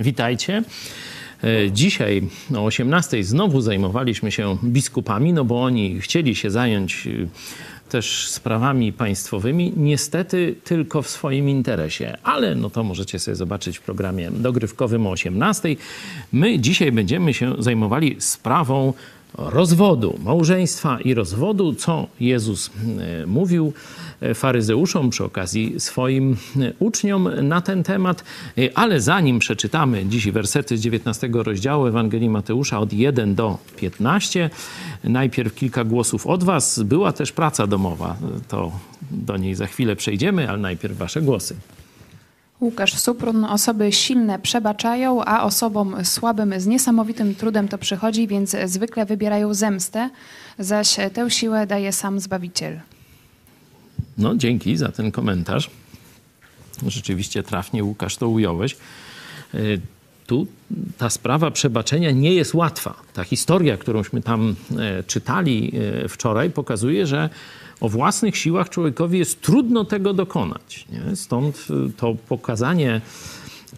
Witajcie. E, dzisiaj o 18 znowu zajmowaliśmy się biskupami, no bo oni chcieli się zająć e, też sprawami państwowymi, niestety tylko w swoim interesie. Ale no to możecie sobie zobaczyć w programie dogrywkowym o 18. My dzisiaj będziemy się zajmowali sprawą rozwodu, małżeństwa i rozwodu, co Jezus e, mówił faryzeuszom, przy okazji swoim uczniom na ten temat. Ale zanim przeczytamy dziś wersety z 19 rozdziału Ewangelii Mateusza od 1 do 15, najpierw kilka głosów od Was. Była też praca domowa, to do niej za chwilę przejdziemy, ale najpierw Wasze głosy. Łukasz Suprun, osoby silne przebaczają, a osobom słabym z niesamowitym trudem to przychodzi, więc zwykle wybierają zemstę, zaś tę siłę daje sam Zbawiciel. No, dzięki za ten komentarz. Rzeczywiście trafnie, Łukasz, to ująłeś. E, tu ta sprawa przebaczenia nie jest łatwa. Ta historia, którąśmy tam e, czytali e, wczoraj, pokazuje, że o własnych siłach człowiekowi jest trudno tego dokonać. Nie? Stąd to pokazanie,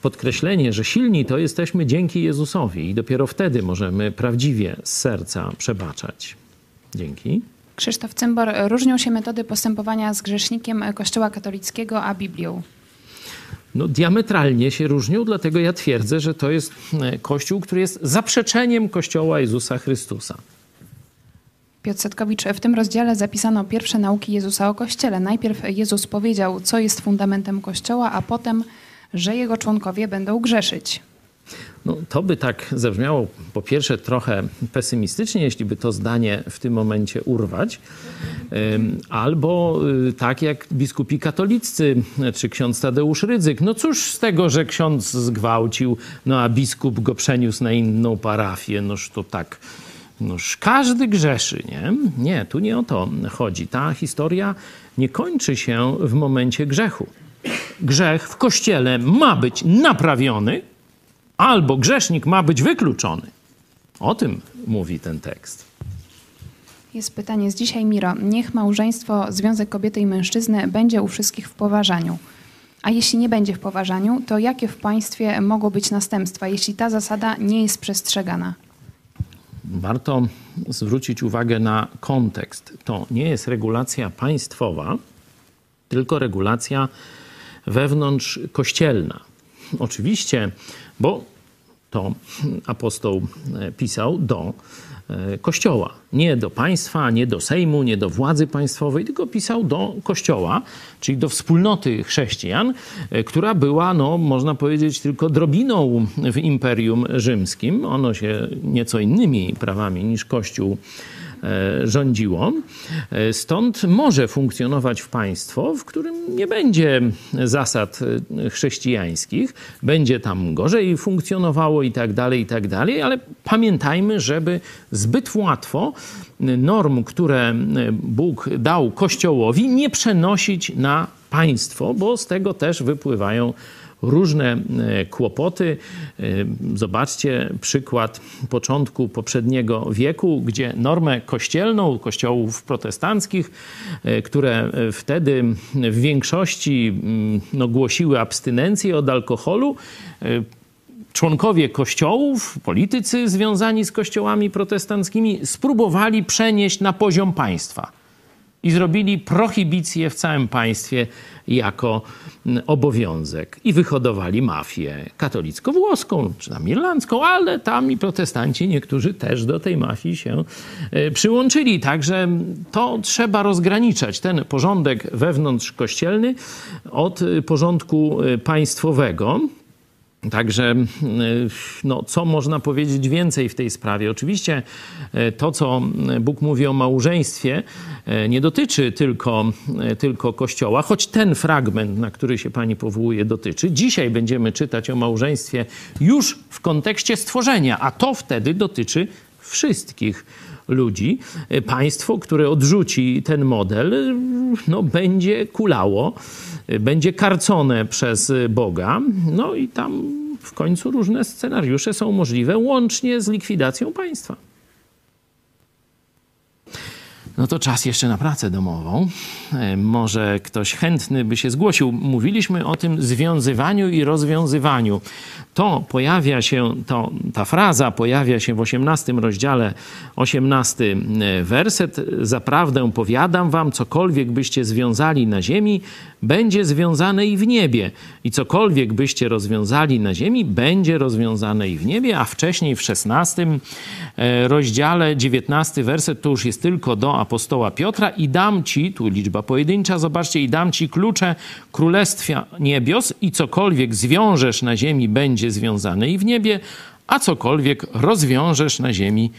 podkreślenie, że silni to jesteśmy dzięki Jezusowi i dopiero wtedy możemy prawdziwie z serca przebaczać. Dzięki. Krzysztof Cymbor, różnią się metody postępowania z grzesznikiem Kościoła katolickiego a Biblią? No, diametralnie się różnią, dlatego ja twierdzę, że to jest e, Kościół, który jest zaprzeczeniem Kościoła Jezusa Chrystusa. Piotr Setkowicz, w tym rozdziale zapisano pierwsze nauki Jezusa o Kościele. Najpierw Jezus powiedział, co jest fundamentem Kościoła, a potem, że jego członkowie będą grzeszyć. No, to by tak zabrzmiało po pierwsze trochę pesymistycznie, jeśli by to zdanie w tym momencie urwać, albo y, tak jak biskupi katoliccy, czy ksiądz Tadeusz Rydzyk. No cóż z tego, że ksiądz zgwałcił, no a biskup go przeniósł na inną parafię, noż to tak... Noż każdy grzeszy, nie? Nie, tu nie o to chodzi. Ta historia nie kończy się w momencie grzechu. Grzech w kościele ma być naprawiony, albo grzesznik ma być wykluczony. O tym mówi ten tekst. Jest pytanie z dzisiaj, Miro. Niech małżeństwo, związek kobiety i mężczyzny będzie u wszystkich w poważaniu. A jeśli nie będzie w poważaniu, to jakie w państwie mogą być następstwa, jeśli ta zasada nie jest przestrzegana? Warto zwrócić uwagę na kontekst. To nie jest regulacja państwowa, tylko regulacja wewnątrz kościelna. Oczywiście, bo to apostoł e, pisał do e, Kościoła. Nie do państwa, nie do Sejmu, nie do władzy państwowej, tylko pisał do Kościoła, czyli do wspólnoty chrześcijan, e, która była, no, można powiedzieć, tylko drobiną w Imperium Rzymskim. Ono się nieco innymi prawami niż Kościół rządziło. E, stąd może funkcjonować w państwo, w którym nie będzie zasad e, chrześcijańskich, będzie tam gorzej funkcjonowało i tak dalej, i tak dalej, ale pamiętajmy, żeby zbyt łatwo norm, które Bóg dał Kościołowi, nie przenosić na państwo, bo z tego też wypływają różne e, kłopoty. E, zobaczcie przykład początku poprzedniego wieku, gdzie normę kościelną kościołów protestanckich, e, które wtedy w większości mm, no, głosiły abstynencję od alkoholu, członkowie kościołów, politycy związani z kościołami protestanckimi spróbowali przenieść na poziom państwa i zrobili prohibicję w całym państwie jako mm, obowiązek. I wyhodowali mafię katolicko-włoską, czy tam irlandzką, ale tam i protestanci niektórzy też do tej mafii się e, przyłączyli. Także to trzeba rozgraniczać, ten porządek wewnątrzkościelny od porządku e, państwowego. Także, y, no, co można powiedzieć więcej w tej sprawie? Oczywiście y, to, co Bóg mówi o małżeństwie, y, nie dotyczy tylko, tylko Kościoła, choć ten fragment, na który się Pani powołuje, dotyczy. Dzisiaj będziemy czytać o małżeństwie już w kontekście stworzenia, a to wtedy dotyczy wszystkich ludzi. Państwo, które odrzuci ten model, no, będzie kulało będzie karcone przez Boga. No i tam w końcu różne scenariusze są możliwe, łącznie z likwidacją państwa. No to czas jeszcze na pracę domową. E, może ktoś chętny by się zgłosił. Mówiliśmy o tym związywaniu i rozwiązywaniu. To pojawia się, to, ta fraza pojawia się w 18 rozdziale, 18 e, werset. Zaprawdę powiadam wam, cokolwiek byście związali na ziemi, będzie związane i w niebie. I cokolwiek byście rozwiązali na ziemi, będzie rozwiązane i w niebie. A wcześniej w 16 e, rozdziale, 19 werset, to już jest tylko do apostoła Piotra i dam ci, tu liczba pojedyncza, zobaczcie, i dam ci klucze królestwa niebios i cokolwiek zwiążesz na ziemi będzie związane i w niebie, a cokolwiek rozwiążesz na ziemi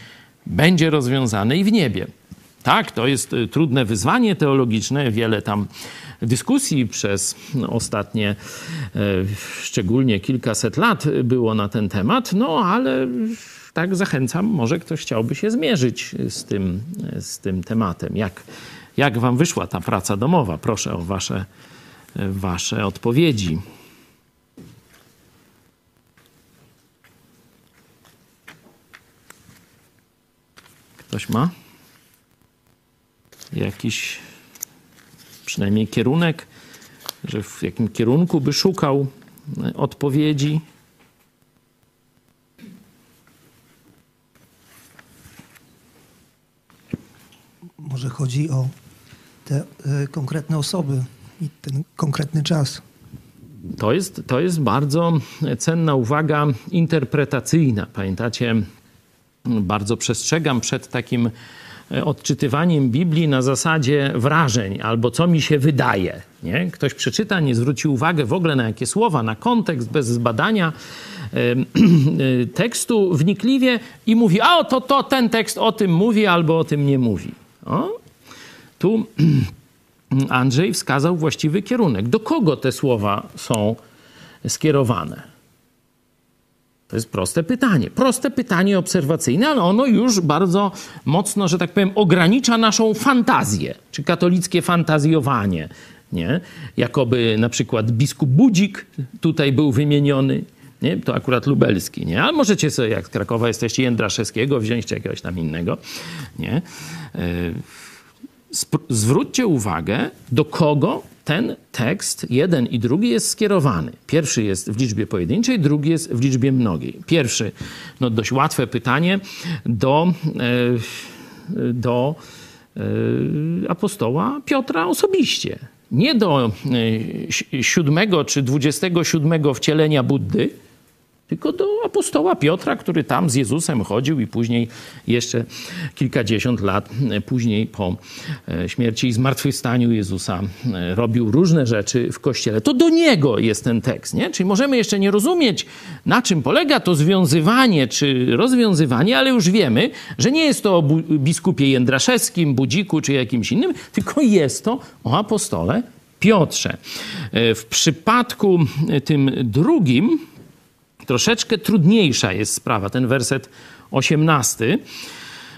będzie rozwiązane i w niebie. Tak, to jest y, trudne wyzwanie teologiczne, wiele tam dyskusji przez ostatnie, e, szczególnie kilkaset lat było na ten temat, no ale tak zachęcam, może ktoś chciałby się zmierzyć z tym, z tym tematem. Jak, jak wam wyszła ta praca domowa? Proszę o wasze, wasze odpowiedzi. Ktoś ma jakiś przynajmniej kierunek, że w jakim kierunku by szukał odpowiedzi? Może chodzi o te y, konkretne osoby i ten konkretny czas. To jest, to jest bardzo cenna uwaga interpretacyjna. Pamiętacie, bardzo przestrzegam przed takim e, odczytywaniem Biblii na zasadzie wrażeń albo co mi się wydaje. Nie? Ktoś przeczyta, nie zwróci uwagi w ogóle na jakie słowa, na kontekst, bez zbadania tekstu wnikliwie i mówi, a to, to ten tekst o tym mówi albo o tym nie mówi. O, tu Andrzej wskazał właściwy kierunek. Do kogo te słowa są skierowane? To jest proste pytanie. Proste pytanie obserwacyjne, ale ono już bardzo mocno, że tak powiem, ogranicza naszą fantazję, czy katolickie fantazjowanie. Nie? Jakoby na przykład biskup Budzik tutaj był wymieniony, nie? to akurat lubelski, nie? ale możecie sobie, jak z Krakowa jesteście, Jędraszewskiego wziąć, jakiegoś tam innego. Nie? E, zwróćcie uwagę, do kogo ten tekst, jeden i drugi, jest skierowany. Pierwszy jest w liczbie pojedynczej, drugi jest w liczbie mnogiej. Pierwszy, no dość łatwe pytanie do, e, do e, apostoła Piotra osobiście. Nie do siódmego czy dwudziestego siódmego wcielenia Buddy, tylko do apostoła Piotra, który tam z Jezusem chodził i później jeszcze kilkadziesiąt lat później po e, śmierci i zmartwychwstaniu Jezusa e, robił różne rzeczy w kościele. To do niego jest ten tekst, nie? Czyli możemy jeszcze nie rozumieć, na czym polega to związywanie czy rozwiązywanie, ale już wiemy, że nie jest to o biskupie Jędraszewskim, Budziku czy jakimś innym, tylko jest to o apostole Piotrze. E, w przypadku tym drugim, Troszeczkę trudniejsza jest sprawa, ten werset 18,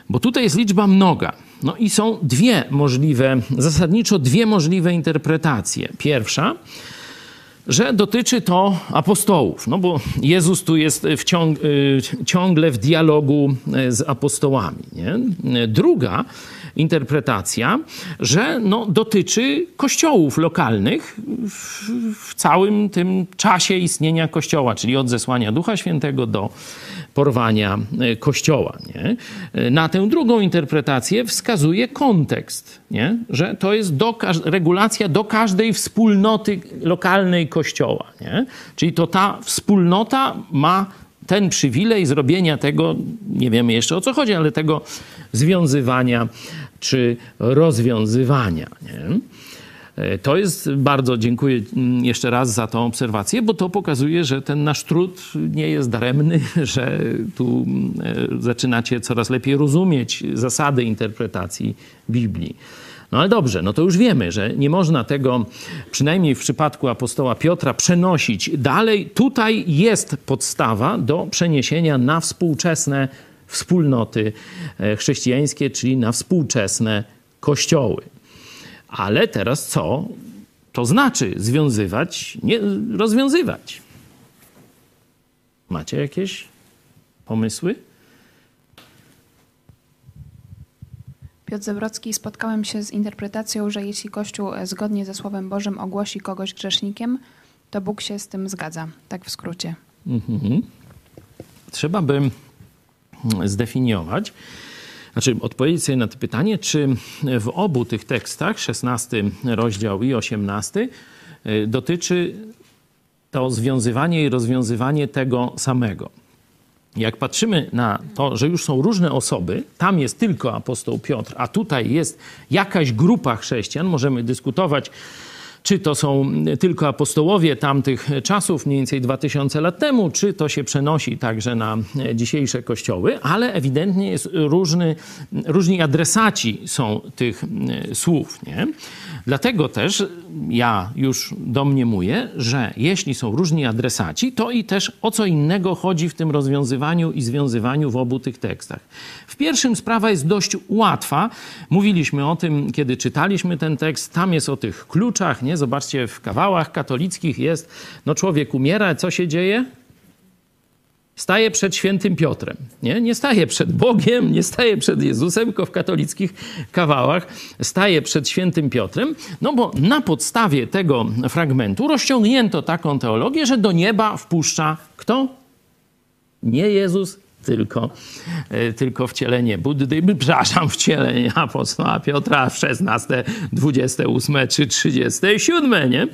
bo tutaj jest liczba mnoga. No i są dwie możliwe, zasadniczo dwie możliwe interpretacje. Pierwsza, że dotyczy to apostołów, no bo Jezus tu jest w ciąg, y, ciągle w dialogu y, z apostołami. Nie? Druga, interpretacja, że no, dotyczy kościołów lokalnych w, w całym tym czasie istnienia kościoła, czyli od zesłania Ducha Świętego do porwania e, kościoła. Nie? E, na tę drugą interpretację wskazuje kontekst, nie? że to jest do, regulacja do każdej wspólnoty lokalnej kościoła. Nie? Czyli to ta wspólnota ma ten przywilej zrobienia tego, nie wiemy jeszcze o co chodzi, ale tego związywania czy rozwiązywania. Nie? E, to jest bardzo dziękuję mm, jeszcze raz za tą obserwację, bo to pokazuje, że ten nasz trud nie jest daremny, że tu mm, e, zaczynacie coraz lepiej rozumieć zasady interpretacji Biblii. No ale dobrze, no to już wiemy, że nie można tego, przynajmniej w przypadku apostoła Piotra, przenosić dalej. Tutaj jest podstawa do przeniesienia na współczesne wspólnoty e, chrześcijańskie, czyli na współczesne kościoły. Ale teraz co to znaczy związywać, nie rozwiązywać? Macie jakieś pomysły? Piotr Zebrocki, spotkałem się z interpretacją, że jeśli Kościół e, zgodnie ze Słowem Bożym ogłosi kogoś grzesznikiem, to Bóg się z tym zgadza. Tak w skrócie. Mhm. Trzeba by zdefiniować, znaczy odpowiedzieć sobie na to pytanie, czy w obu tych tekstach, 16 rozdział i 18, y, dotyczy to związywanie i rozwiązywanie tego samego. Jak patrzymy na to, że już są różne osoby, tam jest tylko apostoł Piotr, a tutaj jest jakaś grupa chrześcijan, możemy dyskutować, czy to są tylko apostołowie tamtych czasów, mniej więcej 2000 lat temu, czy to się przenosi także na dzisiejsze kościoły, ale ewidentnie jest różny, różni adresaci są tych słów. Nie? Dlatego też ja już domniemuję, że jeśli są różni adresaci, to i też o co innego chodzi w tym rozwiązywaniu i związywaniu w obu tych tekstach. W pierwszym sprawa jest dość łatwa. Mówiliśmy o tym, kiedy czytaliśmy ten tekst. Tam jest o tych kluczach, nie? Zobaczcie, w kawałach katolickich jest, no człowiek umiera, co się dzieje? Staje przed świętym Piotrem. Nie? nie staje przed Bogiem, nie staje przed Jezusem, tylko w katolickich kawałach staje przed świętym Piotrem, no bo na podstawie tego fragmentu rozciągnięto taką teologię, że do nieba wpuszcza kto? Nie Jezus, tylko, e, tylko wcielenie Buddy, przepraszam, wcielenie apostoła Piotra w 16, 28 czy 37, nie?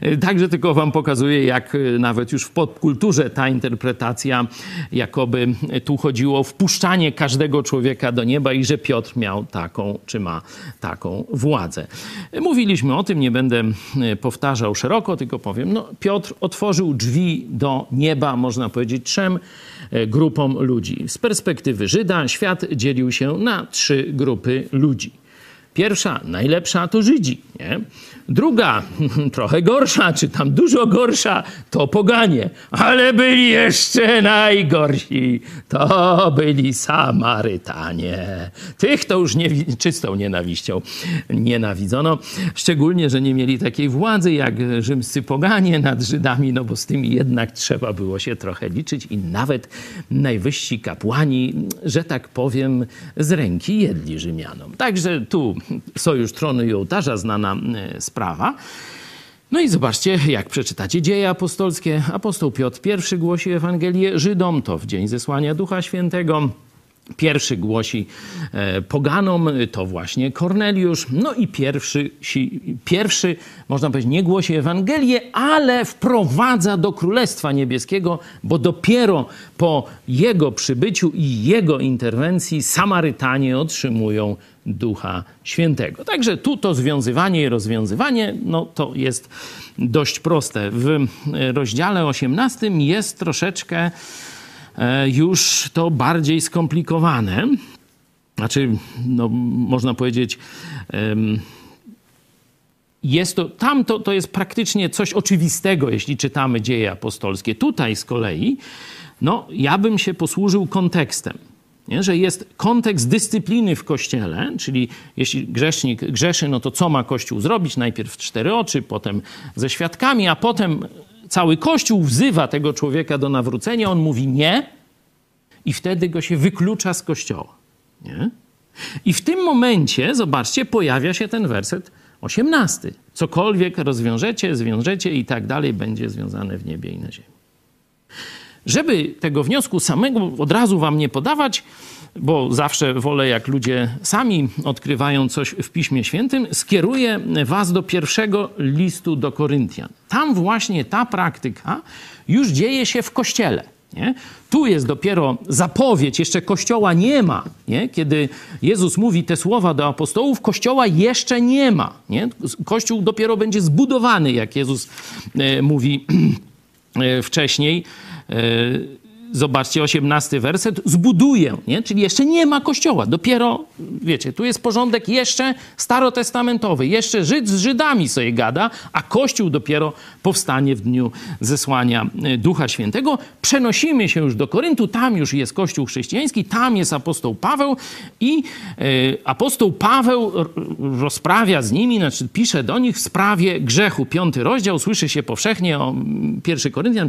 E, także tylko wam pokazuję, jak e, nawet już w popkulturze ta interpretacja, jakoby tu chodziło o wpuszczanie każdego człowieka do nieba i że Piotr miał taką, czy ma taką władzę. Mówiliśmy o tym, nie będę powtarzał szeroko, tylko powiem, no Piotr otworzył drzwi do nieba, można powiedzieć, trzem grupom ludzi. Z perspektywy Żyda świat dzielił się na trzy grupy ludzi. Pierwsza, najlepsza to Żydzi. Nie? Druga, trochę gorsza, czy tam dużo gorsza, to poganie. Ale byli jeszcze najgorsi. To byli Samarytanie. Tych to już nie, czystą nienawiścią nienawidzono. Szczególnie, że nie mieli takiej władzy jak rzymscy poganie nad Żydami, no bo z tymi jednak trzeba było się trochę liczyć i nawet najwyżsi kapłani, że tak powiem, z ręki jedli Rzymianom. Także tu sojusz tronu i ołtarza, znana e, sprawa. No i zobaczcie, jak przeczytacie dzieje apostolskie. Apostoł Piotr I głosi Ewangelię Żydom, to w dzień zesłania Ducha Świętego. Pierwszy głosi e, poganom, to właśnie Korneliusz. No i pierwszy, pierwszy, można powiedzieć, nie głosi Ewangelię, ale wprowadza do Królestwa Niebieskiego, bo dopiero po jego przybyciu i jego interwencji Samarytanie otrzymują Ducha Świętego. Także tu to związywanie i rozwiązywanie, no to jest dość proste. W rozdziale 18 jest troszeczkę e, już to bardziej skomplikowane. Znaczy, no, można powiedzieć, jest to, tam to, to jest praktycznie coś oczywistego, jeśli czytamy dzieje apostolskie. Tutaj z kolei, no, ja bym się posłużył kontekstem nie? że jest kontekst dyscypliny w kościele, czyli jeśli grzesznik grzeszy, no to co ma kościół zrobić? Najpierw cztery oczy, potem ze świadkami, a potem cały kościół wzywa tego człowieka do nawrócenia, on mówi nie i wtedy go się wyklucza z kościoła. Nie? I w tym momencie, zobaczcie, pojawia się ten werset osiemnasty. Cokolwiek rozwiążecie, zwiążecie i tak dalej, będzie związane w niebie i na ziemi. Żeby tego wniosku samego od razu wam nie podawać, bo zawsze wolę, jak ludzie sami odkrywają coś w Piśmie Świętym, skieruję was do pierwszego listu do Koryntian. Tam właśnie ta praktyka już dzieje się w Kościele. Nie? Tu jest dopiero zapowiedź, jeszcze kościoła nie ma. Nie? Kiedy Jezus mówi te słowa do apostołów, kościoła jeszcze nie ma. Nie? Kościół dopiero będzie zbudowany, jak Jezus e, mówi e, wcześniej. E, zobaczcie, 18 werset, zbuduję, nie? czyli jeszcze nie ma kościoła. Dopiero, wiecie, tu jest porządek jeszcze starotestamentowy, jeszcze Żyd z Żydami sobie gada, a kościół dopiero powstanie w dniu zesłania e, Ducha Świętego. Przenosimy się już do Koryntu, tam już jest kościół chrześcijański, tam jest apostoł Paweł i e, apostoł Paweł rozprawia z nimi, znaczy pisze do nich w sprawie grzechu. Piąty rozdział, słyszy się powszechnie o pierwszy Koryntian,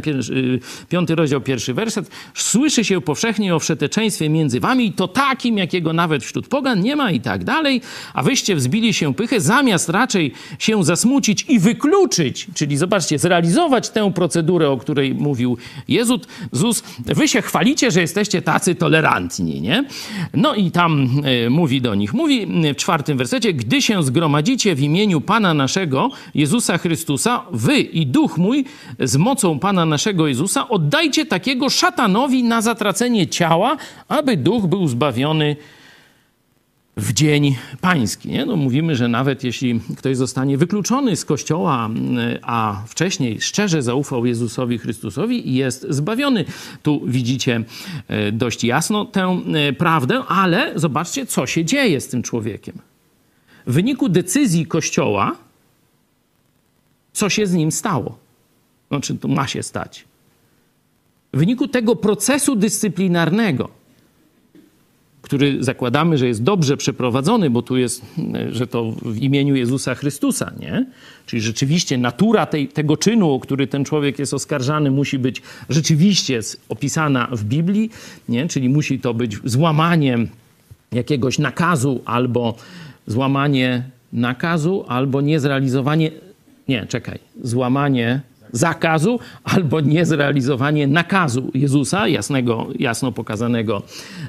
piąty rozdział, pierwszy werset, słyszy się powszechnie o wszeteczeństwie między wami to takim, jakiego nawet wśród pogan nie ma i tak dalej, a wyście wzbili się pychę, zamiast raczej się zasmucić i wykluczyć, czyli zobaczcie, zrealizować tę procedurę, o której mówił Jezus, Zus, wy się chwalicie, że jesteście tacy tolerantni, nie? No i tam y, mówi do nich, mówi w czwartym wersecie, gdy się zgromadzicie w imieniu Pana naszego, Jezusa Chrystusa, wy i duch mój z mocą Pana naszego Jezusa, oddajcie takiego szatanowi na zatracenie ciała, aby duch był zbawiony w dzień pański. Nie? No mówimy, że nawet jeśli ktoś zostanie wykluczony z kościoła, a wcześniej szczerze zaufał Jezusowi Chrystusowi jest zbawiony. Tu widzicie e, dość jasno tę e, prawdę, ale zobaczcie, co się dzieje z tym człowiekiem. W wyniku decyzji kościoła, co się z nim stało? Znaczy, to ma się stać. W wyniku tego procesu dyscyplinarnego, który zakładamy, że jest dobrze przeprowadzony, bo tu jest, że to w imieniu Jezusa Chrystusa, nie? Czyli rzeczywiście natura tej, tego czynu, o który ten człowiek jest oskarżany, musi być rzeczywiście opisana w Biblii, nie? Czyli musi to być złamaniem jakiegoś nakazu albo złamanie nakazu, albo niezrealizowanie, nie, czekaj, złamanie zakazu albo niezrealizowanie nakazu Jezusa, jasnego, jasno pokazanego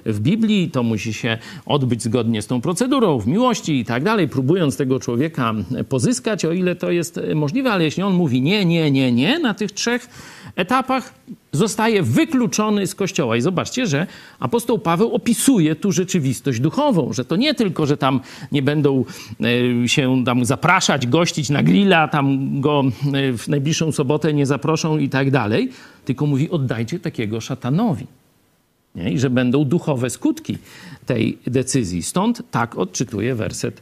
w Biblii. To musi się odbyć zgodnie z tą procedurą, w miłości i tak dalej, próbując tego człowieka pozyskać, o ile to jest możliwe, ale jeśli on mówi nie, nie, nie, nie na tych trzech etapach, zostaje wykluczony z kościoła. I zobaczcie, że apostoł Paweł opisuje tu rzeczywistość duchową, że to nie tylko, że tam nie będą e, się tam zapraszać, gościć na grilla, tam go e, w najbliższą sobotę nie zaproszą i tak dalej, tylko mówi oddajcie takiego szatanowi. Nie? I że będą duchowe skutki tej decyzji. Stąd tak odczytuje werset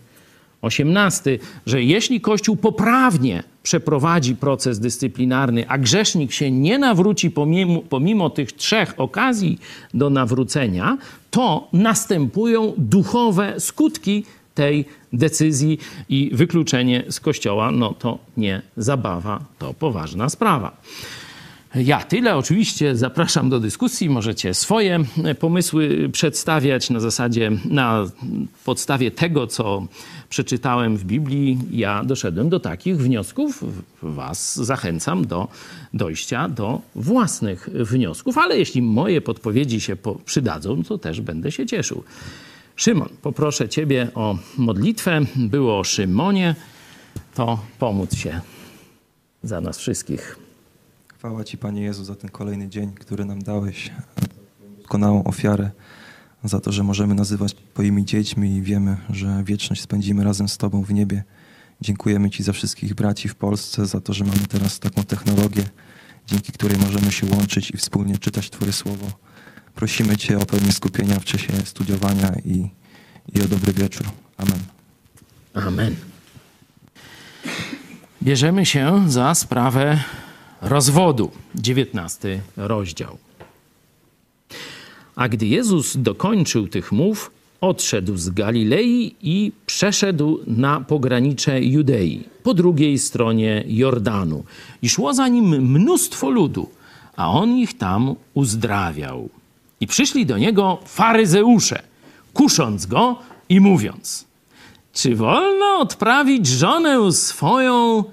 18, że jeśli Kościół poprawnie przeprowadzi proces dyscyplinarny, a grzesznik się nie nawróci pomimo, pomimo tych trzech okazji do nawrócenia, to następują duchowe skutki tej decyzji i wykluczenie z kościoła, no to nie zabawa, to poważna sprawa. Ja tyle. Oczywiście zapraszam do dyskusji. Możecie swoje pomysły przedstawiać na zasadzie, na podstawie tego, co przeczytałem w Biblii. Ja doszedłem do takich wniosków. Was zachęcam do dojścia do własnych wniosków, ale jeśli moje podpowiedzi się przydadzą, to też będę się cieszył. Szymon, poproszę Ciebie o modlitwę. Było o Szymonie, to pomóc się za nas wszystkich. Chwała Ci, Panie Jezu, za ten kolejny dzień, który nam dałeś, doskonałą ofiarę, za to, że możemy nazywać Twoimi dziećmi i wiemy, że wieczność spędzimy razem z Tobą w niebie. Dziękujemy Ci za wszystkich braci w Polsce, za to, że mamy teraz taką technologię, dzięki której możemy się łączyć i wspólnie czytać Twoje słowo. Prosimy Cię o pełnię skupienia w czasie studiowania i, i o dobry wieczór. Amen. Amen. Bierzemy się za sprawę rozwodu. 19 rozdział. A gdy Jezus dokończył tych mów, odszedł z Galilei i przeszedł na pogranicze Judei, po drugiej stronie Jordanu. I szło za nim mnóstwo ludu, a on ich tam uzdrawiał. I przyszli do niego faryzeusze, kusząc go i mówiąc: Czy wolno odprawić żonę swoją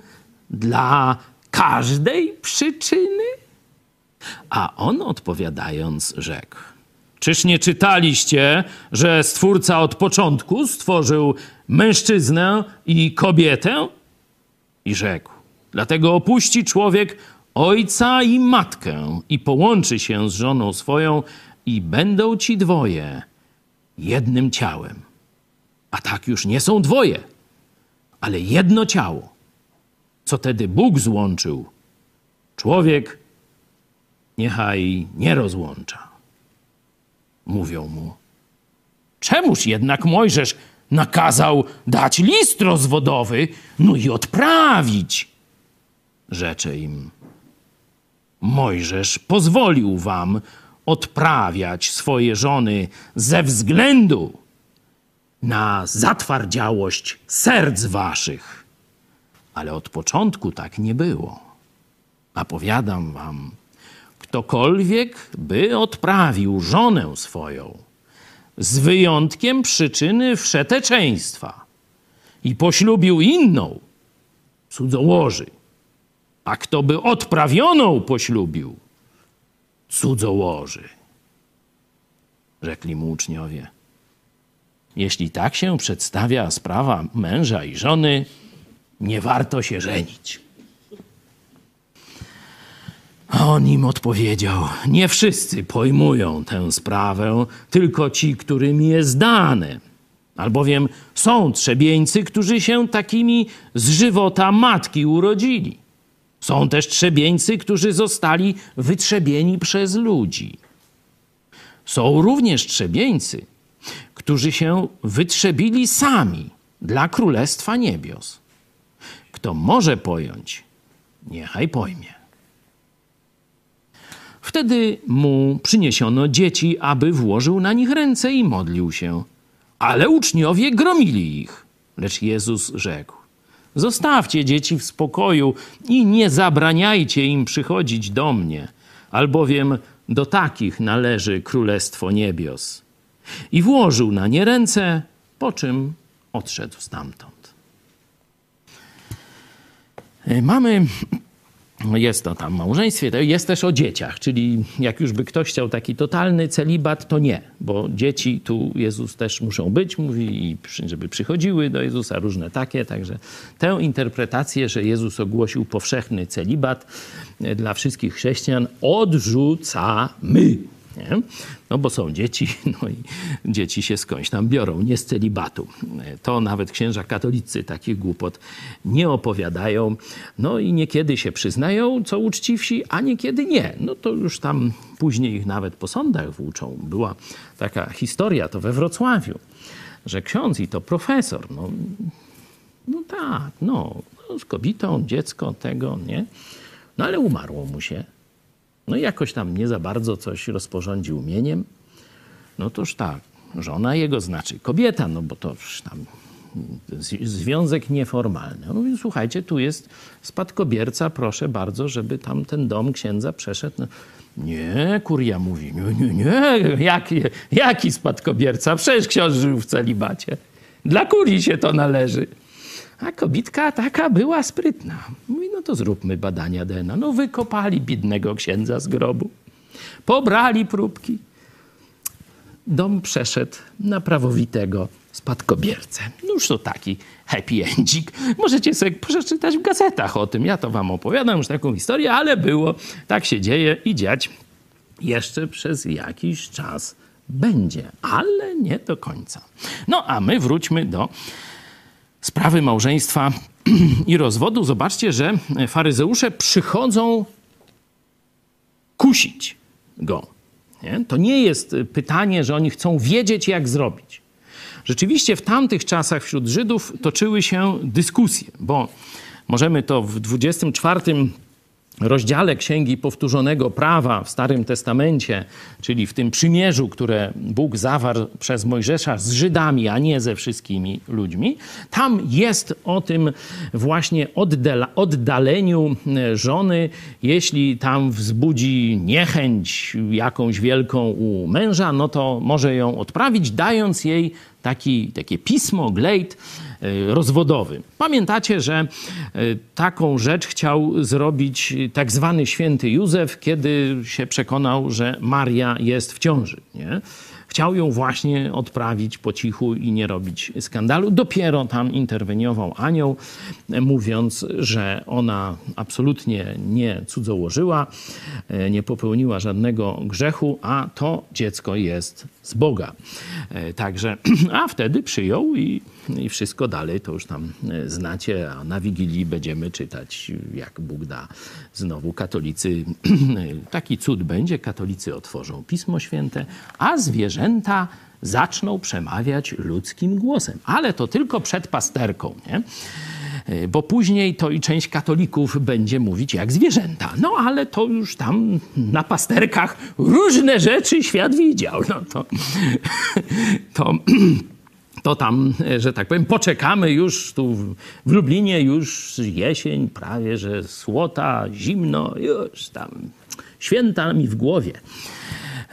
dla każdej przyczyny? A on odpowiadając rzekł: Czyż nie czytaliście, że Stwórca od początku stworzył mężczyznę i kobietę? I rzekł: Dlatego opuści człowiek ojca i matkę i połączy się z żoną swoją, i będą ci dwoje jednym ciałem. A tak już nie są dwoje, ale jedno ciało co tedy Bóg złączył, człowiek niechaj nie rozłącza. Mówią mu, czemuż jednak Mojżesz nakazał dać list rozwodowy, no i odprawić? Rzecze im, Mojżesz pozwolił wam odprawiać swoje żony ze względu na zatwardziałość serc waszych ale od początku tak nie było. A powiadam wam, ktokolwiek by odprawił żonę swoją, z wyjątkiem przyczyny wszeteczeństwa i poślubił inną, cudzołoży. A kto by odprawioną poślubił, cudzołoży. Rzekli mu uczniowie. Jeśli tak się przedstawia sprawa męża i żony, nie warto się żenić. A on im odpowiedział: Nie wszyscy pojmują tę sprawę, tylko ci, którym jest dane. Albowiem są trzebieńcy, którzy się takimi z żywota matki urodzili. Są też trzebieńcy, którzy zostali wytrzebieni przez ludzi. Są również trzebieńcy, którzy się wytrzebili sami dla Królestwa Niebios. Kto może pojąć, niechaj pojmie. Wtedy mu przyniesiono dzieci, aby włożył na nich ręce i modlił się. Ale uczniowie gromili ich. Lecz Jezus rzekł: Zostawcie dzieci w spokoju i nie zabraniajcie im przychodzić do mnie, albowiem do takich należy Królestwo Niebios. I włożył na nie ręce, po czym odszedł stamtąd. Mamy jest to tam małżeństwie, jest też o dzieciach, czyli jak już by ktoś chciał taki totalny celibat, to nie, bo dzieci tu Jezus też muszą być, mówi, i żeby przychodziły do Jezusa, różne takie, także tę interpretację, że Jezus ogłosił powszechny celibat e, dla wszystkich chrześcijan, odrzucamy. Nie? No bo są dzieci, no i dzieci się skądś tam biorą, nie z celibatu. To nawet księża katolicy takich głupot nie opowiadają. No i niekiedy się przyznają, co uczciwsi, a niekiedy nie. No to już tam później ich nawet po sądach włóczą. Była taka historia, to we Wrocławiu, że ksiądz i to profesor, no, no tak, no, no z kobietą, dziecko, tego, nie? No ale umarło mu się. No i jakoś tam nie za bardzo coś rozporządził mieniem. No toż tak, żona jego znaczy kobieta, no bo to tam związek nieformalny. On mówi, słuchajcie, tu jest spadkobierca, proszę bardzo, żeby tam ten dom księdza przeszedł. No, nie, kuria mówi, nie, nie, nie, jaki, jaki spadkobierca? Przecież ksiądz żył w celibacie. Dla kurii się to należy. A kobitka taka była sprytna. Mówi, no to zróbmy badania DNA. No wykopali biednego księdza z grobu. Pobrali próbki. Dom przeszedł na prawowitego spadkobiercę. No już to taki happy endzik. Możecie sobie przeczytać w gazetach o tym. Ja to wam opowiadam już taką historię, ale było. Tak się dzieje i dziać jeszcze przez jakiś czas będzie, ale nie do końca. No a my wróćmy do sprawy małżeństwa i rozwodu, zobaczcie, że faryzeusze przychodzą kusić go. Nie? To nie jest pytanie, że oni chcą wiedzieć, jak zrobić. Rzeczywiście w tamtych czasach wśród Żydów toczyły się dyskusje, bo możemy to w 24 rozdziale Księgi Powtórzonego Prawa w Starym Testamencie, czyli w tym przymierzu, które Bóg zawarł przez Mojżesza z Żydami, a nie ze wszystkimi ludźmi, tam jest o tym właśnie oddaleniu e, żony, jeśli tam wzbudzi niechęć jakąś wielką u męża, no to może ją odprawić, dając jej taki, takie pismo, glejt, E, rozwodowy. Pamiętacie, że e, taką rzecz chciał zrobić tak zwany święty Józef, kiedy się przekonał, że Maria jest w ciąży. Nie? Chciał ją właśnie odprawić po cichu i nie robić skandalu. Dopiero tam interweniował anioł, mówiąc, że ona absolutnie nie cudzołożyła, e, nie popełniła żadnego grzechu, a to dziecko jest z Boga. Także, a wtedy przyjął i i wszystko dalej to już tam e, znacie, a na Wigilii będziemy czytać, jak Bóg da. Znowu katolicy, taki cud będzie, katolicy otworzą Pismo Święte, a zwierzęta zaczną przemawiać ludzkim głosem. Ale to tylko przed pasterką, nie? E, bo później to i część katolików będzie mówić jak zwierzęta. No ale to już tam na pasterkach różne rzeczy świat widział. No to, to to tam, że tak powiem, poczekamy już tu w Lublinie, już jesień, prawie że słota, zimno, już tam święta mi w głowie.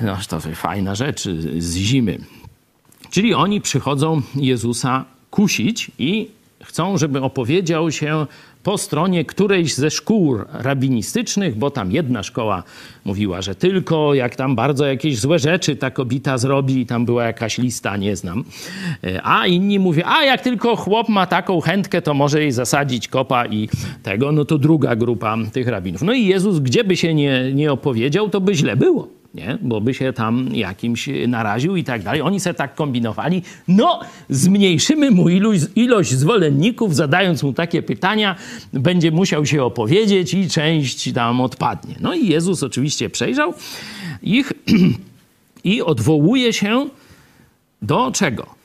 No to fajna rzecz z zimy. Czyli oni przychodzą Jezusa kusić i chcą, żeby opowiedział się po stronie którejś ze szkół rabinistycznych, bo tam jedna szkoła mówiła, że tylko jak tam bardzo jakieś złe rzeczy ta kobieta zrobi, i tam była jakaś lista, nie znam. A inni mówią, a jak tylko chłop ma taką chętkę, to może jej zasadzić kopa i tego, no to druga grupa tych rabinów. No i Jezus, gdzie by się nie, nie opowiedział, to by źle było nie? bo by się tam jakimś naraził i tak dalej. Oni se tak kombinowali. No, zmniejszymy mu ilość, ilość zwolenników, zadając mu takie pytania, będzie musiał się opowiedzieć i część tam odpadnie. No i Jezus oczywiście przejrzał ich i odwołuje się do czego?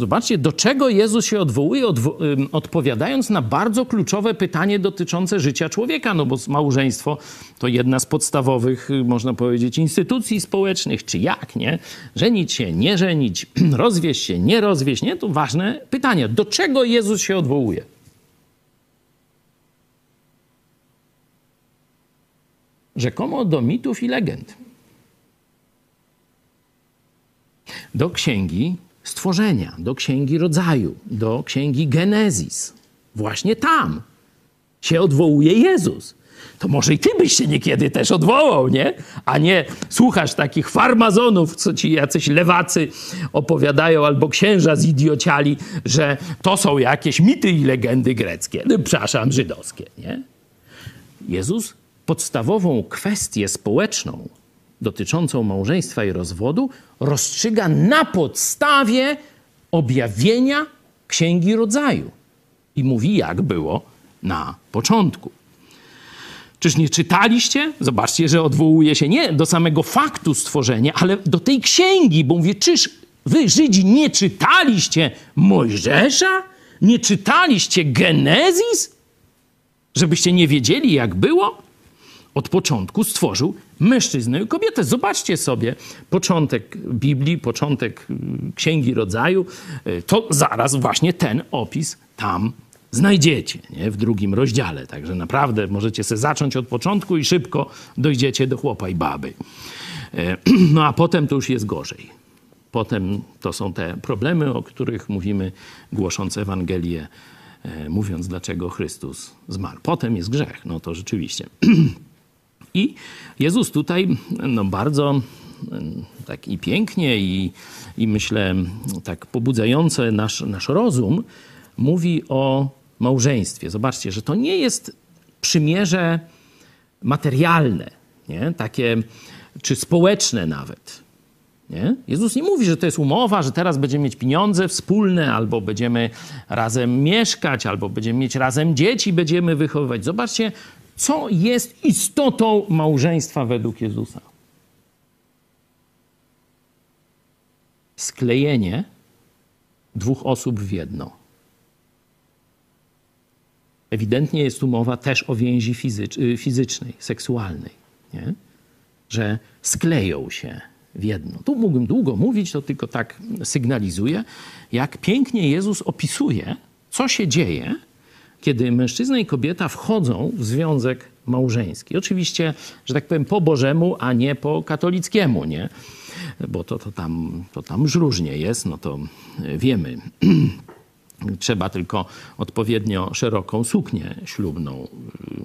Zobaczcie, do czego Jezus się odwołuje, odwo odpowiadając na bardzo kluczowe pytanie dotyczące życia człowieka, no bo małżeństwo to jedna z podstawowych, y, można powiedzieć, instytucji społecznych, czy jak, nie? Żenić się, nie żenić, rozwieść się, nie rozwieść, nie? To ważne pytanie. Do czego Jezus się odwołuje? Rzekomo do mitów i legend. Do księgi stworzenia, do księgi rodzaju, do księgi Genezis. Właśnie tam się odwołuje Jezus. To może i ty byś się niekiedy też odwołał, nie? A nie słuchasz takich farmazonów, co ci jacyś lewacy opowiadają, albo księża zidiociali, że to są jakieś mity i legendy greckie, no, przepraszam, żydowskie, nie? Jezus podstawową kwestię społeczną dotyczącą małżeństwa i rozwodu rozstrzyga na podstawie objawienia Księgi Rodzaju. I mówi, jak było na początku. Czyż nie czytaliście? Zobaczcie, że odwołuje się nie do samego faktu stworzenia, ale do tej księgi, bo mówi, czyż wy, Żydzi, nie czytaliście Mojżesza? Nie czytaliście Genezis? Żebyście nie wiedzieli, jak było? Od początku stworzył mężczyznę i kobietę. Zobaczcie sobie początek Biblii, początek mm, Księgi Rodzaju. E, to zaraz właśnie ten opis tam znajdziecie nie? w drugim rozdziale. Także naprawdę możecie sobie zacząć od początku i szybko dojdziecie do chłopa i baby. E, no a potem to już jest gorzej. Potem to są te problemy, o których mówimy, głosząc Ewangelię, mówiąc, dlaczego Chrystus zmarł. Potem jest grzech. No to rzeczywiście. I Jezus tutaj no, bardzo tak i pięknie i, i myślę tak pobudzające nasz, nasz rozum mówi o małżeństwie. Zobaczcie, że to nie jest przymierze materialne, nie? takie czy społeczne nawet. Nie? Jezus nie mówi, że to jest umowa, że teraz będziemy mieć pieniądze wspólne, albo będziemy razem mieszkać, albo będziemy mieć razem dzieci, będziemy wychowywać. Zobaczcie, co jest istotą małżeństwa według Jezusa? Sklejenie dwóch osób w jedno. Ewidentnie jest tu mowa też o więzi y, fizycznej, seksualnej, nie? że skleją się w jedno. Tu mógłbym długo mówić, to tylko tak sygnalizuję, jak pięknie Jezus opisuje, co się dzieje, kiedy mężczyzna i kobieta wchodzą w związek małżeński. Oczywiście, że tak powiem, po Bożemu, a nie po katolickiemu, nie? Bo to, to, tam, to tam już różnie jest, no to wiemy. Trzeba tylko odpowiednio szeroką suknię ślubną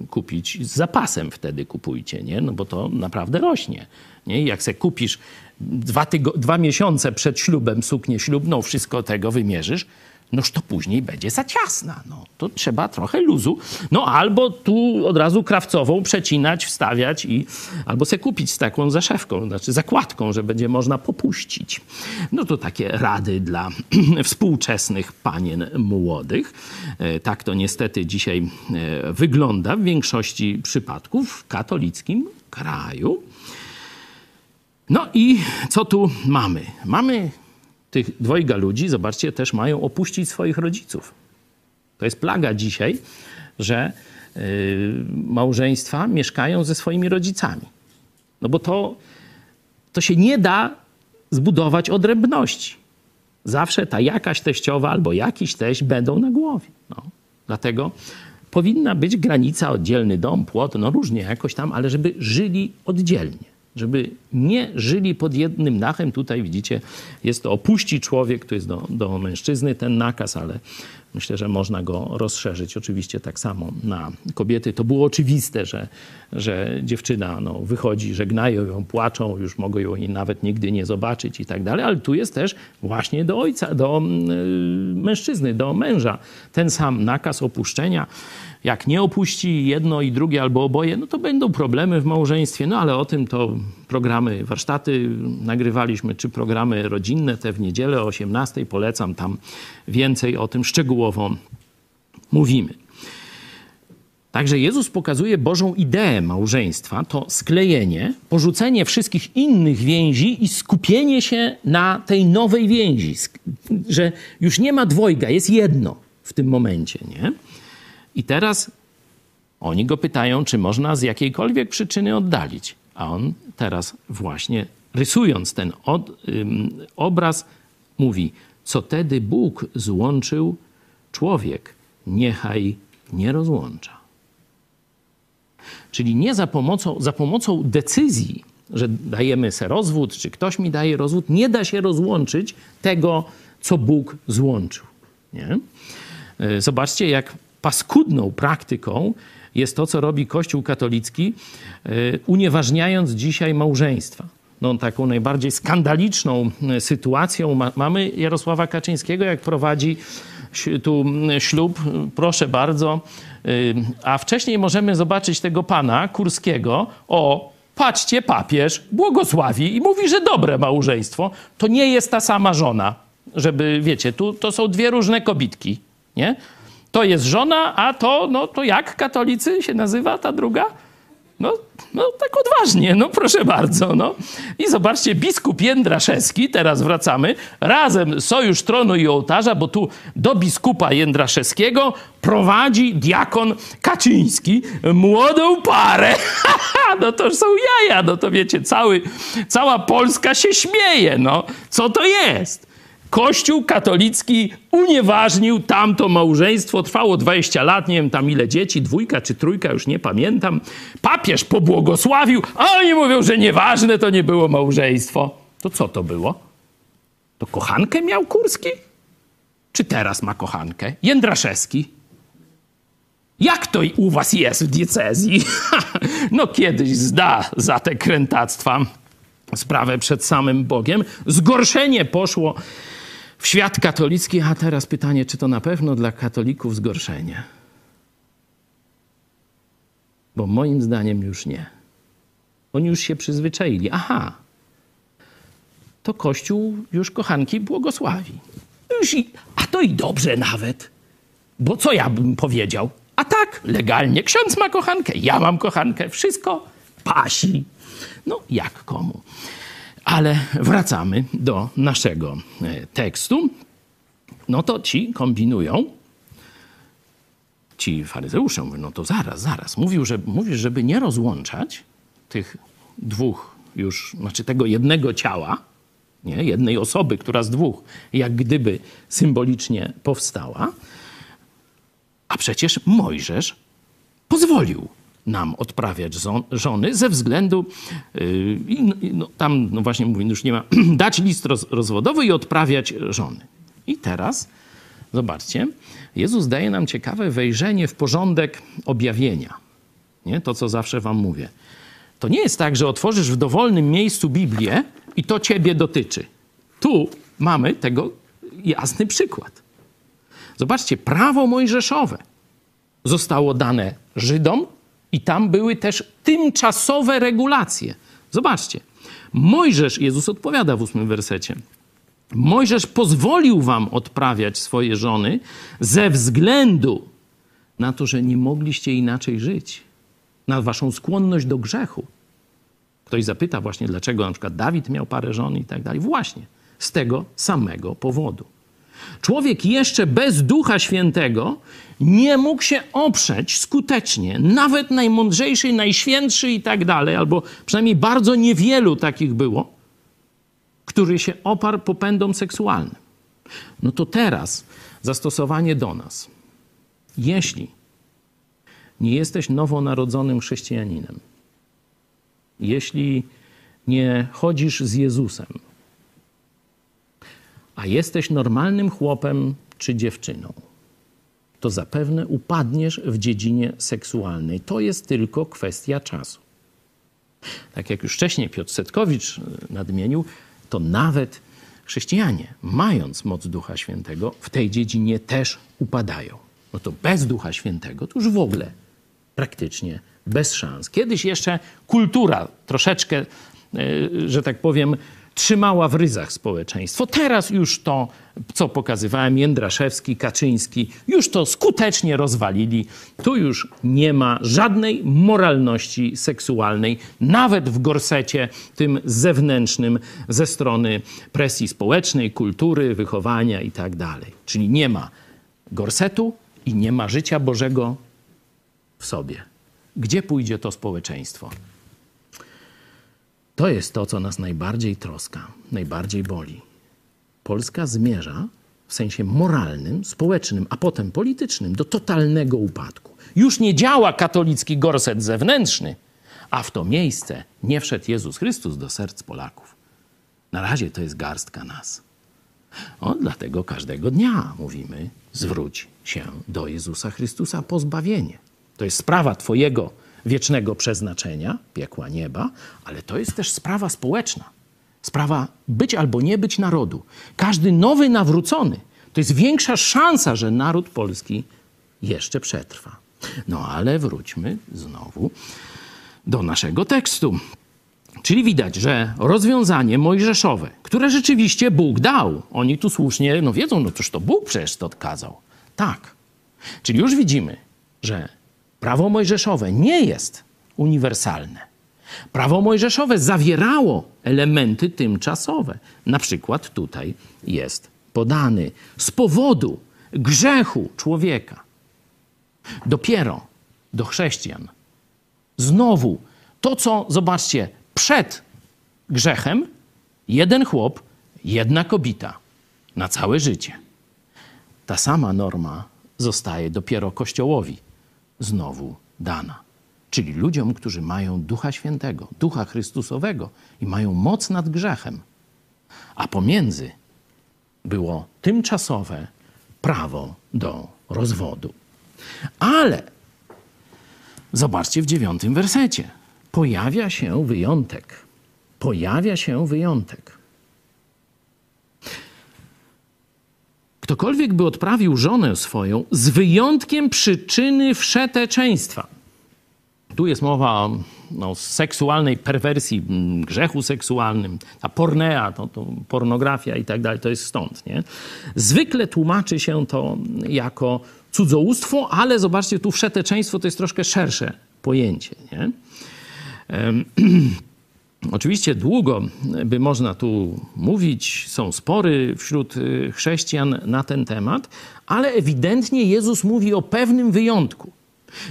y, kupić. Z zapasem wtedy kupujcie, nie? No bo to naprawdę rośnie. Nie? Jak se kupisz dwa, dwa miesiące przed ślubem suknię ślubną, wszystko tego wymierzysz, noż to później będzie za ciasna. No, to trzeba trochę luzu. No albo tu od razu krawcową przecinać, wstawiać i albo se kupić z taką zaszewką, znaczy zakładką, że będzie można popuścić. No to takie rady dla współczesnych panien młodych. E, tak to niestety dzisiaj e, wygląda w większości przypadków w katolickim kraju. No i co tu mamy? Mamy tych dwojga ludzi, zobaczcie, też mają opuścić swoich rodziców. To jest plaga dzisiaj, że yy, małżeństwa mieszkają ze swoimi rodzicami. No bo to, to się nie da zbudować odrębności. zawsze ta jakaś teściowa albo jakiś teść będą na głowie. No. Dlatego powinna być granica, oddzielny dom, płot, no różnie jakoś tam, ale żeby żyli oddzielnie żeby nie żyli pod jednym dachem. Tutaj widzicie, jest to opuści człowiek, to jest do, do mężczyzny ten nakaz, ale myślę, że można go rozszerzyć oczywiście tak samo na kobiety. To było oczywiste, że, że dziewczyna no, wychodzi, żegnają ją, płaczą, już mogą ją nawet nigdy nie zobaczyć i tak dalej, ale tu jest też właśnie do ojca, do y, mężczyzny, do męża ten sam nakaz opuszczenia. Jak nie opuści jedno i drugie albo oboje, no to będą problemy w małżeństwie. No ale o tym to programy, warsztaty nagrywaliśmy, czy programy rodzinne, te w niedzielę o 18. Polecam, tam więcej o tym szczegółowo mówimy. Także Jezus pokazuje Bożą ideę małżeństwa, to sklejenie, porzucenie wszystkich innych więzi i skupienie się na tej nowej więzi, że już nie ma dwojga, jest jedno w tym momencie, nie? I teraz oni go pytają, czy można z jakiejkolwiek przyczyny oddalić. A on teraz właśnie rysując ten obraz mówi, co tedy Bóg złączył, człowiek niechaj nie rozłącza. Czyli nie za pomocą, za pomocą decyzji, że dajemy se rozwód, czy ktoś mi daje rozwód, nie da się rozłączyć tego, co Bóg złączył. Nie? Y, zobaczcie, jak paskudną praktyką jest to, co robi Kościół katolicki, e, unieważniając dzisiaj małżeństwa. No, taką najbardziej skandaliczną e, sytuacją mamy Jarosława Kaczyńskiego, jak prowadzi tu ślub, proszę bardzo. E, a wcześniej możemy zobaczyć tego pana Kurskiego, o, patrzcie, papież błogosławi i mówi, że dobre małżeństwo to nie jest ta sama żona. Żeby, wiecie, tu to są dwie różne kobitki, nie? To jest żona, a to, no to jak katolicy się nazywa ta druga? No, no tak odważnie, no proszę bardzo. No. I zobaczcie, biskup Jędraszewski, teraz wracamy, razem Sojusz Tronu i Ołtarza, bo tu do biskupa Jędraszewskiego prowadzi diakon Kaczyński młodą parę. no to są jaja, no to wiecie, cały, cała Polska się śmieje, no. Co to jest? Kościół katolicki unieważnił tamto małżeństwo. Trwało 20 lat, nie wiem tam ile dzieci, dwójka czy trójka, już nie pamiętam. Papież pobłogosławił, a oni mówią, że nieważne to nie było małżeństwo. To co to było? To kochankę miał Kurski? Czy teraz ma kochankę? Jędraszewski. Jak to u was jest w diecezji? no kiedyś zda za te krętactwa sprawę przed samym Bogiem. Zgorszenie poszło w świat katolicki, a teraz pytanie, czy to na pewno dla katolików zgorszenie? Bo moim zdaniem już nie. Oni już się przyzwyczaili. Aha, to Kościół już kochanki błogosławi. Już i, a to i dobrze nawet. Bo co ja bym powiedział? A tak, legalnie, ksiądz ma kochankę, ja mam kochankę, wszystko pasi. No, jak komu. Ale wracamy do naszego e, tekstu. No to ci kombinują. Ci faryzeusze mówią, no to zaraz, zaraz. Mówił, że, mówisz, żeby nie rozłączać tych dwóch już, znaczy tego jednego ciała, nie? jednej osoby, która z dwóch jak gdyby symbolicznie powstała. A przecież Mojżesz pozwolił nam odprawiać żony ze względu, yy, no, tam no właśnie mówię, już nie ma, dać list roz, rozwodowy i odprawiać żony. I teraz, zobaczcie, Jezus daje nam ciekawe wejrzenie w porządek objawienia. Nie? To, co zawsze wam mówię. To nie jest tak, że otworzysz w dowolnym miejscu Biblię i to ciebie dotyczy. Tu mamy tego jasny przykład. Zobaczcie, prawo mojżeszowe zostało dane Żydom, i tam były też tymczasowe regulacje. Zobaczcie. Mojżesz, Jezus odpowiada w ósmym wersecie. Mojżesz pozwolił wam odprawiać swoje żony ze względu na to, że nie mogliście inaczej żyć, na waszą skłonność do grzechu. Ktoś zapyta właśnie, dlaczego na przykład Dawid miał parę żon i tak dalej. Właśnie z tego samego powodu. Człowiek jeszcze bez Ducha Świętego nie mógł się oprzeć skutecznie, nawet najmądrzejszy, najświętszy i tak dalej, albo przynajmniej bardzo niewielu takich było, który się oparł popędom seksualnym. No to teraz zastosowanie do nas. Jeśli nie jesteś nowonarodzonym chrześcijaninem, jeśli nie chodzisz z Jezusem, a jesteś normalnym chłopem czy dziewczyną, to zapewne upadniesz w dziedzinie seksualnej. To jest tylko kwestia czasu. Tak jak już wcześniej Piotr Setkowicz nadmienił, to nawet chrześcijanie, mając moc Ducha Świętego, w tej dziedzinie też upadają. No to bez Ducha Świętego to już w ogóle praktycznie bez szans. Kiedyś jeszcze kultura troszeczkę, e, że tak powiem, trzymała w ryzach społeczeństwo. Teraz już to, co pokazywałem, Jędraszewski, Kaczyński, już to skutecznie rozwalili. Tu już nie ma żadnej moralności seksualnej, nawet w gorsecie tym zewnętrznym ze strony presji społecznej, kultury, wychowania itd. Tak Czyli nie ma gorsetu i nie ma życia Bożego w sobie. Gdzie pójdzie to społeczeństwo? To jest to, co nas najbardziej troska, najbardziej boli. Polska zmierza w sensie moralnym, społecznym, a potem politycznym do totalnego upadku. Już nie działa katolicki gorset zewnętrzny, a w to miejsce nie wszedł Jezus Chrystus do serc Polaków. Na razie to jest garstka nas. O, dlatego każdego dnia mówimy: zwróć się do Jezusa Chrystusa po zbawienie. To jest sprawa Twojego wiecznego przeznaczenia, piekła nieba, ale to jest też sprawa społeczna. Sprawa być albo nie być narodu. Każdy nowy nawrócony to jest większa szansa, że naród polski jeszcze przetrwa. No ale wróćmy znowu do naszego tekstu. Czyli widać, że rozwiązanie mojżeszowe, które rzeczywiście Bóg dał, oni tu słusznie no wiedzą, no toż to Bóg przecież to odkazał. Tak. Czyli już widzimy, że Prawo mojżeszowe nie jest uniwersalne. Prawo mojżeszowe zawierało elementy tymczasowe. Na przykład tutaj jest podany z powodu grzechu człowieka. Dopiero do chrześcijan. Znowu to, co zobaczcie, przed grzechem jeden chłop, jedna kobieta na całe życie. Ta sama norma zostaje dopiero Kościołowi znowu dana. Czyli ludziom, którzy mają Ducha Świętego, Ducha Chrystusowego i mają moc nad grzechem. A pomiędzy było tymczasowe prawo do rozwodu. Ale zobaczcie w dziewiątym wersecie. Pojawia się wyjątek. Pojawia się wyjątek. Ktokolwiek by odprawił żonę swoją z wyjątkiem przyczyny wszeteczeństwa. Tu jest mowa o no, seksualnej perwersji, grzechu seksualnym, ta pornea, to, to pornografia i tak dalej, to jest stąd. Nie? Zwykle tłumaczy się to jako cudzołóstwo, ale zobaczcie, tu wszeteczeństwo to jest troszkę szersze pojęcie. Nie? Oczywiście długo by można tu mówić, są spory wśród y, chrześcijan na ten temat, ale ewidentnie Jezus mówi o pewnym wyjątku.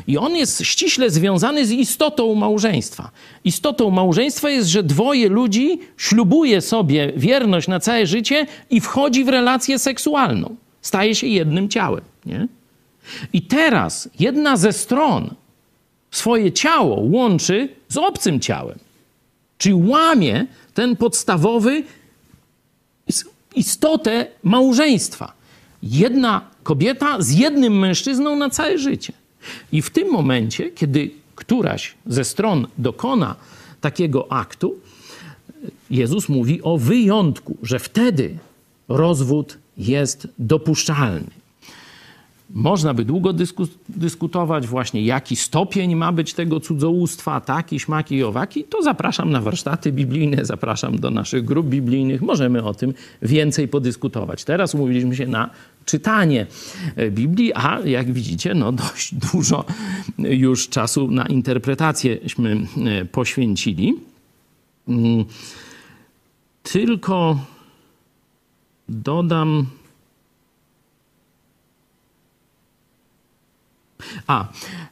I on jest ściśle związany z istotą małżeństwa. Istotą małżeństwa jest, że dwoje ludzi ślubuje sobie wierność na całe życie i wchodzi w relację seksualną. Staje się jednym ciałem. Nie? I teraz jedna ze stron swoje ciało łączy z obcym ciałem. Czyli łamie ten podstawowy istotę małżeństwa. Jedna kobieta z jednym mężczyzną na całe życie. I w tym momencie, kiedy któraś ze stron dokona takiego aktu, Jezus mówi o wyjątku, że wtedy rozwód jest dopuszczalny. Można by długo dysku, dyskutować właśnie, jaki stopień ma być tego cudzołóstwa, taki, śmaki i owaki. To zapraszam na warsztaty biblijne, zapraszam do naszych grup biblijnych. Możemy o tym więcej podyskutować. Teraz umówiliśmy się na czytanie e, Biblii, a jak widzicie, no dość dużo już czasu na interpretacjeśmy e, poświęcili. Mm, tylko dodam A,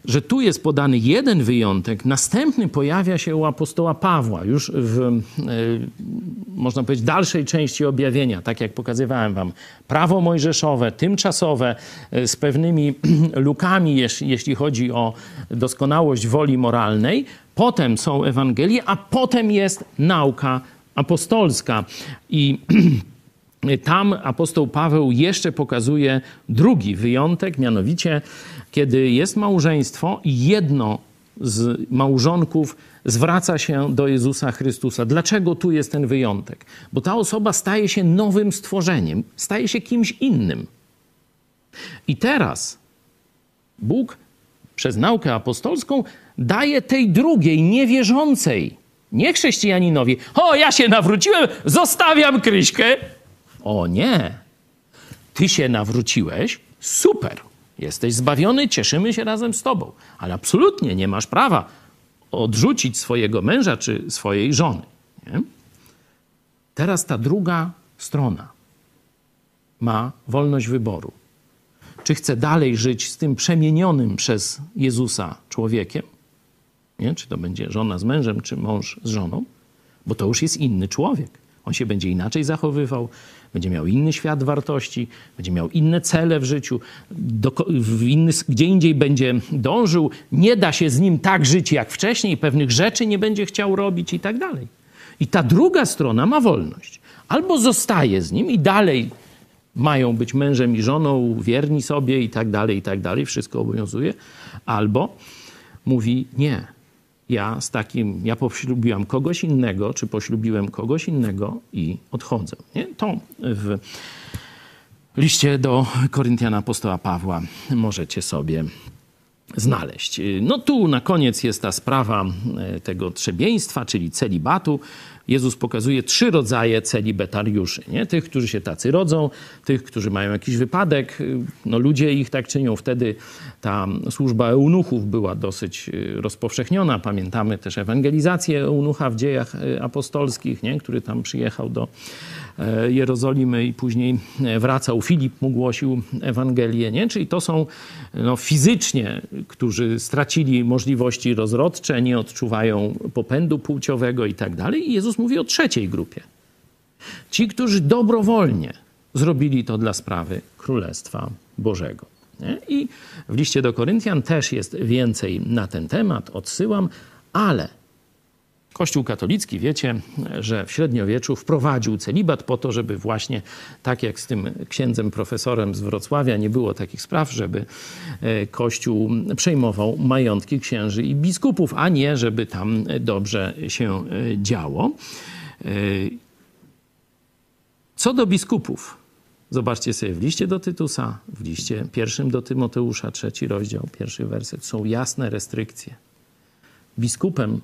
że tu jest podany jeden wyjątek, następny pojawia się u apostoła Pawła już w, można powiedzieć, dalszej części objawienia, tak jak pokazywałem wam, prawo mojżeszowe, tymczasowe, e, z pewnymi lukami, jeśli chodzi o doskonałość woli moralnej. Potem są Ewangelie, a potem jest nauka apostolska. I tam apostoł Paweł jeszcze pokazuje drugi wyjątek, mianowicie kiedy jest małżeństwo i jedno z małżonków zwraca się do Jezusa Chrystusa. Dlaczego tu jest ten wyjątek? Bo ta osoba staje się nowym stworzeniem, staje się kimś innym. I teraz Bóg przez naukę apostolską daje tej drugiej, niewierzącej, nie chrześcijaninowi, o ja się nawróciłem, zostawiam Kryśkę. O nie, ty się nawróciłeś, super, jesteś zbawiony, cieszymy się razem z tobą, ale absolutnie nie masz prawa odrzucić swojego męża czy swojej żony. Nie? Teraz ta druga strona ma wolność wyboru. Czy chce dalej żyć z tym przemienionym przez Jezusa człowiekiem? Nie? Czy to będzie żona z mężem, czy mąż z żoną? Bo to już jest inny człowiek. On się będzie inaczej zachowywał, będzie miał inny świat wartości, będzie miał inne cele w życiu, do, w inny, gdzie indziej będzie dążył, nie da się z nim tak żyć jak wcześniej, pewnych rzeczy nie będzie chciał robić i tak dalej. I ta druga strona ma wolność. Albo zostaje z nim i dalej mają być mężem i żoną, wierni sobie i tak dalej, i tak dalej, wszystko obowiązuje, albo mówi nie, ja z takim, ja poślubiłam kogoś innego, czy poślubiłem kogoś innego i odchodzę. Nie? To w liście do Koryntiana apostoła Pawła możecie sobie znaleźć. No tu na koniec jest ta sprawa e, tego trzebieństwa, czyli celibatu. Jezus pokazuje trzy rodzaje celibetariuszy. Nie? Tych, którzy się tacy rodzą, tych, którzy mają jakiś wypadek. No, ludzie ich tak czynią. Wtedy ta służba eunuchów była dosyć y, rozpowszechniona. Pamiętamy też ewangelizację eunucha w dziejach y, apostolskich, nie? który tam przyjechał do Jerozolimy i później e, wracał. Filip mu głosił Ewangelię. Nie? Czyli to są no, fizycznie, którzy stracili możliwości rozrodcze, nie odczuwają popędu płciowego i tak dalej. I Jezus mówi o trzeciej grupie. Ci, którzy dobrowolnie zrobili to dla sprawy Królestwa Bożego. Nie? I w liście do Koryntian też jest więcej na ten temat, odsyłam, ale Kościół katolicki, wiecie, że w średniowieczu wprowadził celibat po to, żeby właśnie, tak jak z tym księdzem profesorem z Wrocławia, nie było takich spraw, żeby e, Kościół przejmował majątki księży i biskupów, a nie, żeby tam dobrze się e, działo. E, co do biskupów, zobaczcie sobie w liście do Tytusa, w liście pierwszym do Tymoteusza, trzeci rozdział, pierwszy werset, są jasne restrykcje. Biskupem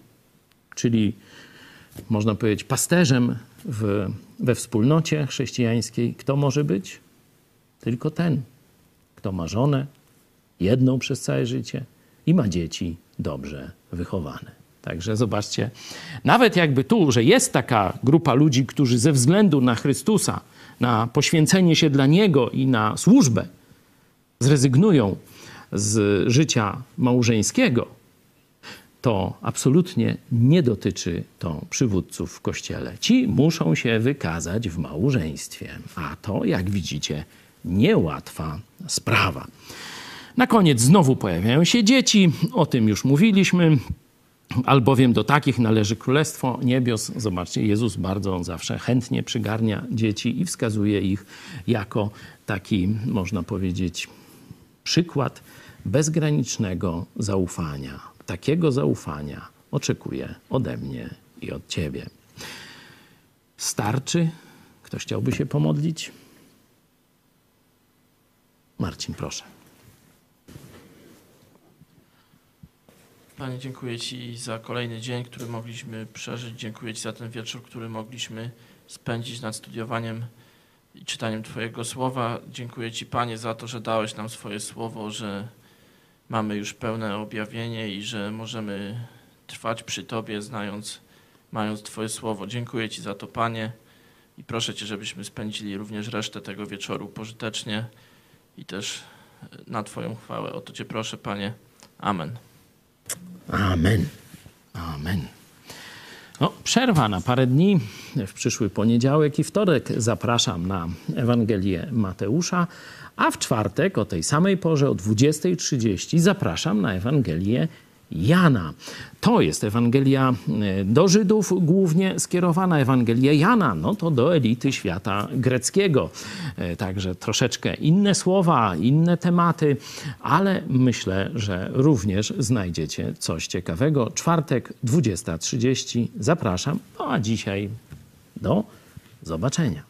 czyli można powiedzieć pasterzem w, we wspólnocie chrześcijańskiej, kto może być? Tylko ten, kto ma żonę, jedną przez całe życie i ma dzieci dobrze wychowane. Także zobaczcie, nawet jakby tu, że jest taka grupa ludzi, którzy ze względu na Chrystusa, na poświęcenie się dla Niego i na służbę zrezygnują z życia małżeńskiego, to absolutnie nie dotyczy to przywódców w kościele. Ci muszą się wykazać w małżeństwie, a to, jak widzicie, niełatwa sprawa. Na koniec znowu pojawiają się dzieci, o tym już mówiliśmy, albowiem do takich należy Królestwo Niebios. Zobaczcie, Jezus bardzo zawsze chętnie przygarnia dzieci i wskazuje ich jako taki, można powiedzieć, przykład bezgranicznego zaufania takiego zaufania oczekuję ode mnie i od Ciebie. Starczy? Ktoś chciałby się pomodlić? Marcin, proszę. Panie, dziękuję Ci za kolejny dzień, który mogliśmy przeżyć. Dziękuję Ci za ten wieczór, który mogliśmy spędzić nad studiowaniem i czytaniem Twojego słowa. Dziękuję Ci, Panie, za to, że dałeś nam swoje słowo, że mamy już pełne objawienie i że możemy trwać przy Tobie, znając, mając Twoje słowo. Dziękuję Ci za to, Panie, i proszę Cię, żebyśmy spędzili również resztę tego wieczoru pożytecznie i też na Twoją chwałę. O to Cię proszę, Panie. Amen. Amen. Amen. No, przerwa na parę dni. W przyszły poniedziałek i wtorek zapraszam na Ewangelię Mateusza, a w czwartek o tej samej porze o 20.30 zapraszam na Ewangelię Jana. To jest Ewangelia e, do Żydów głównie skierowana. Ewangelia Jana, no to do elity świata greckiego. E, Także troszeczkę inne słowa, inne tematy, ale myślę, że również znajdziecie coś ciekawego. Czwartek, 20.30. Zapraszam. No a dzisiaj do zobaczenia.